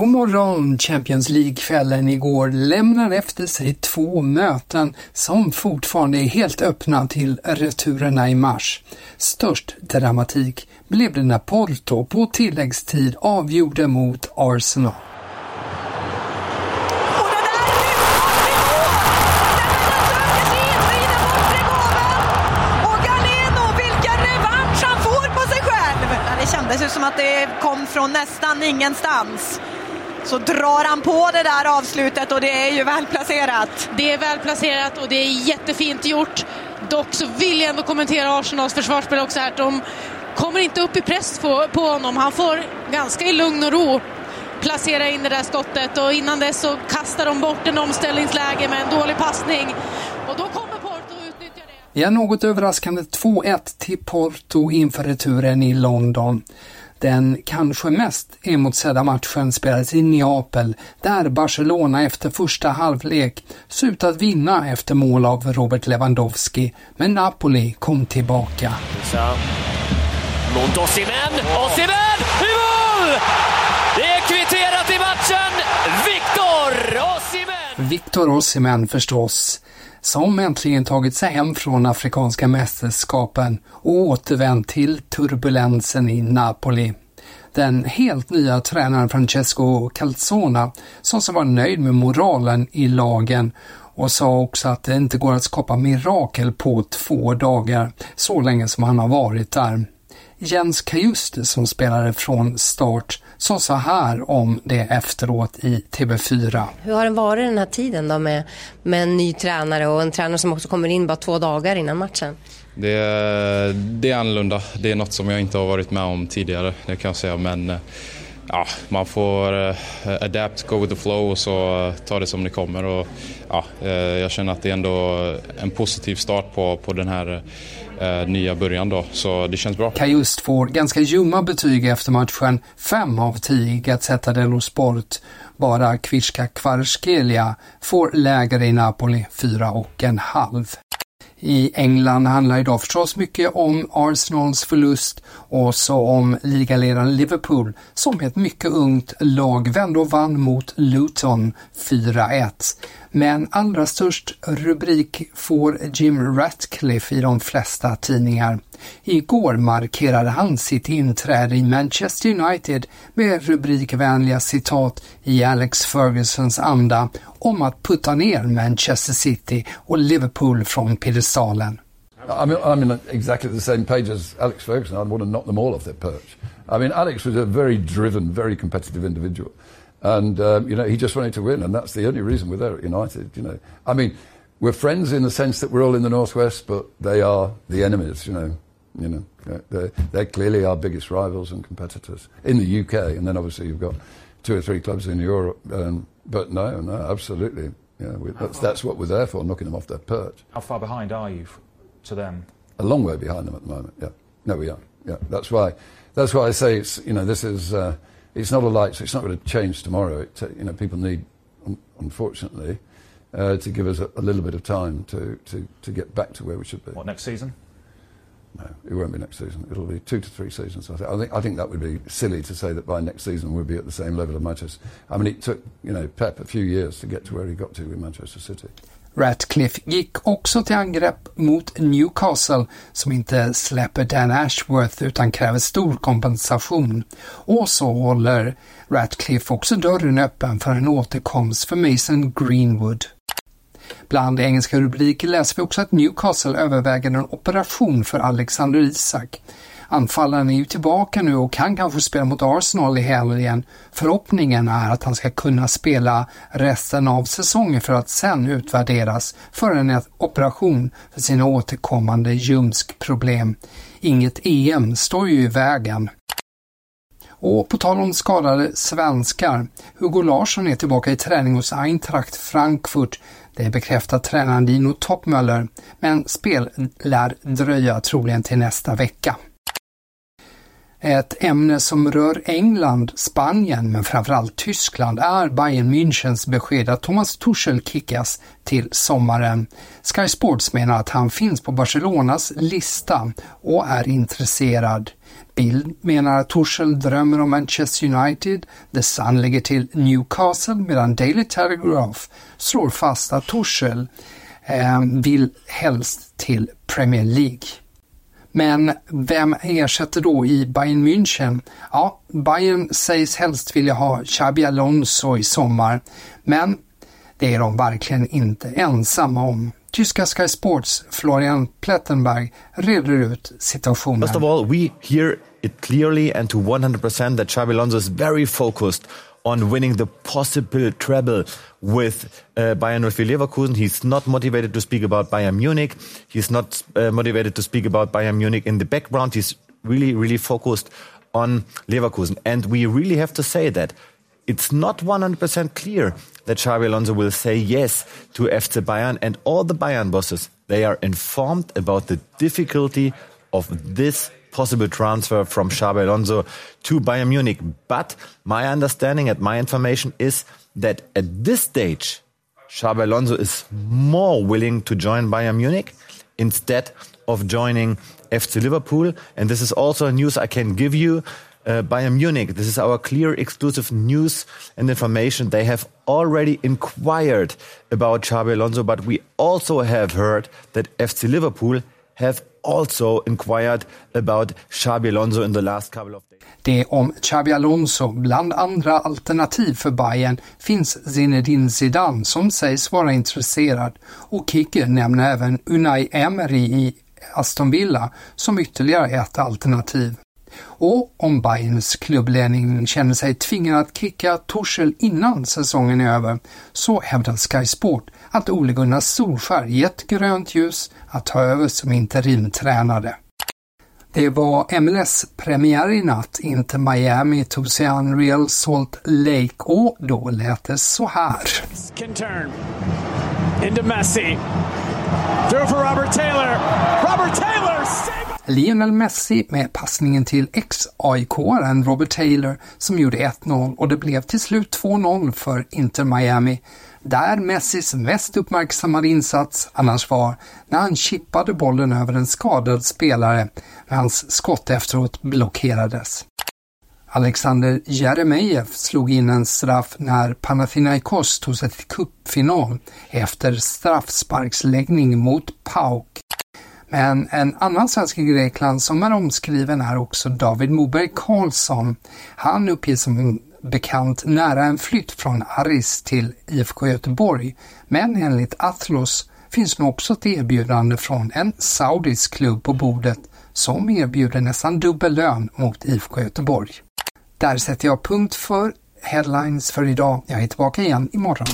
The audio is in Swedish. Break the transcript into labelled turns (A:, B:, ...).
A: God morgon! Champions League-kvällen igår lämnar efter sig två möten som fortfarande är helt öppna till returerna i mars. Störst dramatik blev det när Porto på tilläggstid avgjorde mot Arsenal.
B: Och Galeno, vilken revansch han får på sig själv! Det kändes ju som att det kom från nästan ingenstans. Så drar han på det där avslutet och det är ju välplacerat.
C: Det är välplacerat och det är jättefint gjort. Dock så vill jag ändå kommentera Arsenals försvarsspel också här. De kommer inte upp i press på, på honom. Han får ganska i lugn och ro placera in det där skottet och innan dess så kastar de bort en omställningsläge med en dålig passning. Och då kommer Porto och utnyttjar det.
A: Ja, något överraskande 2-1 till Porto inför returen i London. Den kanske mest emotsedda matchen spelades i Neapel där Barcelona efter första halvlek såg ut att vinna efter mål av Robert Lewandowski, men Napoli kom tillbaka.
D: Mot Osimhen. Osimhen i mål! Det är kvitterat i matchen. Viktor Osimhen!
A: Victor Osimhen förstås, som äntligen tagit sig hem från Afrikanska mästerskapen och återvänt till turbulensen i Napoli. Den helt nya tränaren Francesco Calzona sa sig vara nöjd med moralen i lagen och sa också att det inte går att skapa mirakel på två dagar, så länge som han har varit där. Jens Kajuste som spelade från start sa så här om det efteråt i TV4.
E: Hur har det varit den här tiden då med, med en ny tränare och en tränare som också kommer in bara två dagar innan matchen?
F: Det är, det är annorlunda. Det är något som jag inte har varit med om tidigare, det kan jag säga. Men ja, man får uh, adapt, go with the flow och så uh, ta det som det kommer. Och, ja, uh, jag känner att det är ändå en positiv start på, på den här nya början då, så det känns bra.
A: Kajust får ganska ljumma betyg efter matchen, 5 av 10 i Gazzetta dello Sport. Bara Kviska Kvarskelia får lägre i Napoli, 4 och en halv. I England handlar idag förstås mycket om Arsenals förlust och så om ligaledaren Liverpool som med ett mycket ungt lag vände och vann mot Luton 4-1. Men allra störst rubrik får Jim Ratcliffe i de flesta tidningar. Igår markerade han sitt inträde i Manchester United med rubrikvänliga citat i Alex Fergusons anda om att putta ner Manchester City och Liverpool från piedestalen.
G: I mean, I'm in exactly the same page as Alex Ferguson. I'd want to knock them all off their perch. I mean, Alex was a very driven, very competitive individual. And, um, you know, he just wanted to win, and that's the only reason we're there at United, you know. I mean, we're friends in the sense that we're all in the Northwest, but they are the enemies, you know. You know, they're, they're clearly our biggest rivals and competitors in the UK, and then obviously you've got two or three clubs in Europe. Um, but no, no, absolutely. Yeah, we, that's, that's what we're there for, knocking them off their perch.
H: How far behind are you to them?
G: a long way behind them at the moment. Yeah, no, we are. Yeah, that's why. That's why I say it's you know this is uh, it's not a light, so it's not going to change tomorrow. It, you know, people need, unfortunately, uh, to give us a, a, little bit of time to, to, to get back to where we should be.
H: What next season?
G: No, it won't be next season. It'll be two to three seasons. I think. I think, I think that would be silly to say that by next season we'll be at the same level of Manchester. I mean, it took you know Pep a few years to get to where he got to with Manchester City.
A: Ratcliffe gick också till angrepp mot Newcastle som inte släpper Dan Ashworth utan kräver stor kompensation. Och så håller Ratcliffe också dörren öppen för en återkomst för Mason Greenwood. Bland engelska rubriker läser vi också att Newcastle överväger en operation för Alexander Isak. Anfallaren är ju tillbaka nu och kan kanske spela mot Arsenal i helgen. Förhoppningen är att han ska kunna spela resten av säsongen för att sen utvärderas för en operation för sina återkommande ljumskproblem. Inget EM står ju i vägen. Och på tal om skadade svenskar, Hugo Larsson är tillbaka i träning hos Eintracht Frankfurt. Det bekräftar tränaren Dino Toppmöller, men spel lär dröja troligen till nästa vecka. Ett ämne som rör England, Spanien men framförallt Tyskland är Bayern Münchens besked att Thomas Tuchel kickas till sommaren. Sky Sports menar att han finns på Barcelonas lista och är intresserad. Bild menar att Tuchel drömmer om Manchester United, The Sun lägger till Newcastle medan Daily Telegraph slår fast att Tuchel eh, vill helst till Premier League. Men vem ersätter då i Bayern München? Ja, Bayern sägs helst vilja ha Xabi Alonso i sommar, men det är de verkligen inte ensamma om. Tyska Sky Sports Florian Plettenberg reder ut situationen.
I: First of all, we hear it clearly and to 100% that Xabi Alonso is very focused on winning the possible treble with uh, Bayern 04 Leverkusen. He's not motivated to speak about Bayern Munich. He's not uh, motivated to speak about Bayern Munich in the background. He's really, really focused on Leverkusen. And we really have to say that it's not 100% clear that Xabi Alonso will say yes to FC Bayern and all the Bayern bosses. They are informed about the difficulty of this possible transfer from Xabi Alonso to Bayern Munich. But my understanding and my information is that at this stage, Xabi Alonso is more willing to join Bayern Munich instead of joining FC Liverpool. And this is also news I can give you. Uh, Bayern Munich, this is our clear exclusive news and information. They have already inquired about Xabi Alonso, but we also have heard that FC Liverpool have also inquired about Xabi Alonso in the last couple of days.
A: Det om Xabi Alonso, bland andra alternativ för Bayern, finns Zinedine Zidane som sägs vara intresserad och Kicker nämner även Unai Emery i Aston Villa som ytterligare ett alternativ. Och om Bayerns klubbledning känner sig tvingad att kicka Torshäll innan säsongen är över så hävdar Sky Sport att Ole Gunnar Solskär gett grönt ljus att ta över som interimtränare. Det var MLS-premiär i natt. Inte Miami tog sig an Real Salt Lake och då lät det så här.
J: Can turn. Into Messi. Through for Robert Taylor. Robert Taylor!
A: Lionel Messi med passningen till ex-AIK-aren Robert Taylor som gjorde 1-0 och det blev till slut 2-0 för Inter Miami där Messis mest uppmärksammade insats annars var när han chippade bollen över en skadad spelare när hans skott efteråt blockerades. Alexander Jeremejeff slog in en straff när Panathinaikos tog sig till cupfinal efter straffsparksläggning mot PAOK. Men en annan svensk i Grekland som är omskriven är också David Moberg Karlsson. Han uppges som bekant nära en flytt från Aris till IFK Göteborg, men enligt Atlos finns nu också ett erbjudande från en saudisk klubb på bordet som erbjuder nästan dubbel lön mot IFK Göteborg. Där sätter jag punkt för headlines för idag. Jag är tillbaka igen imorgon.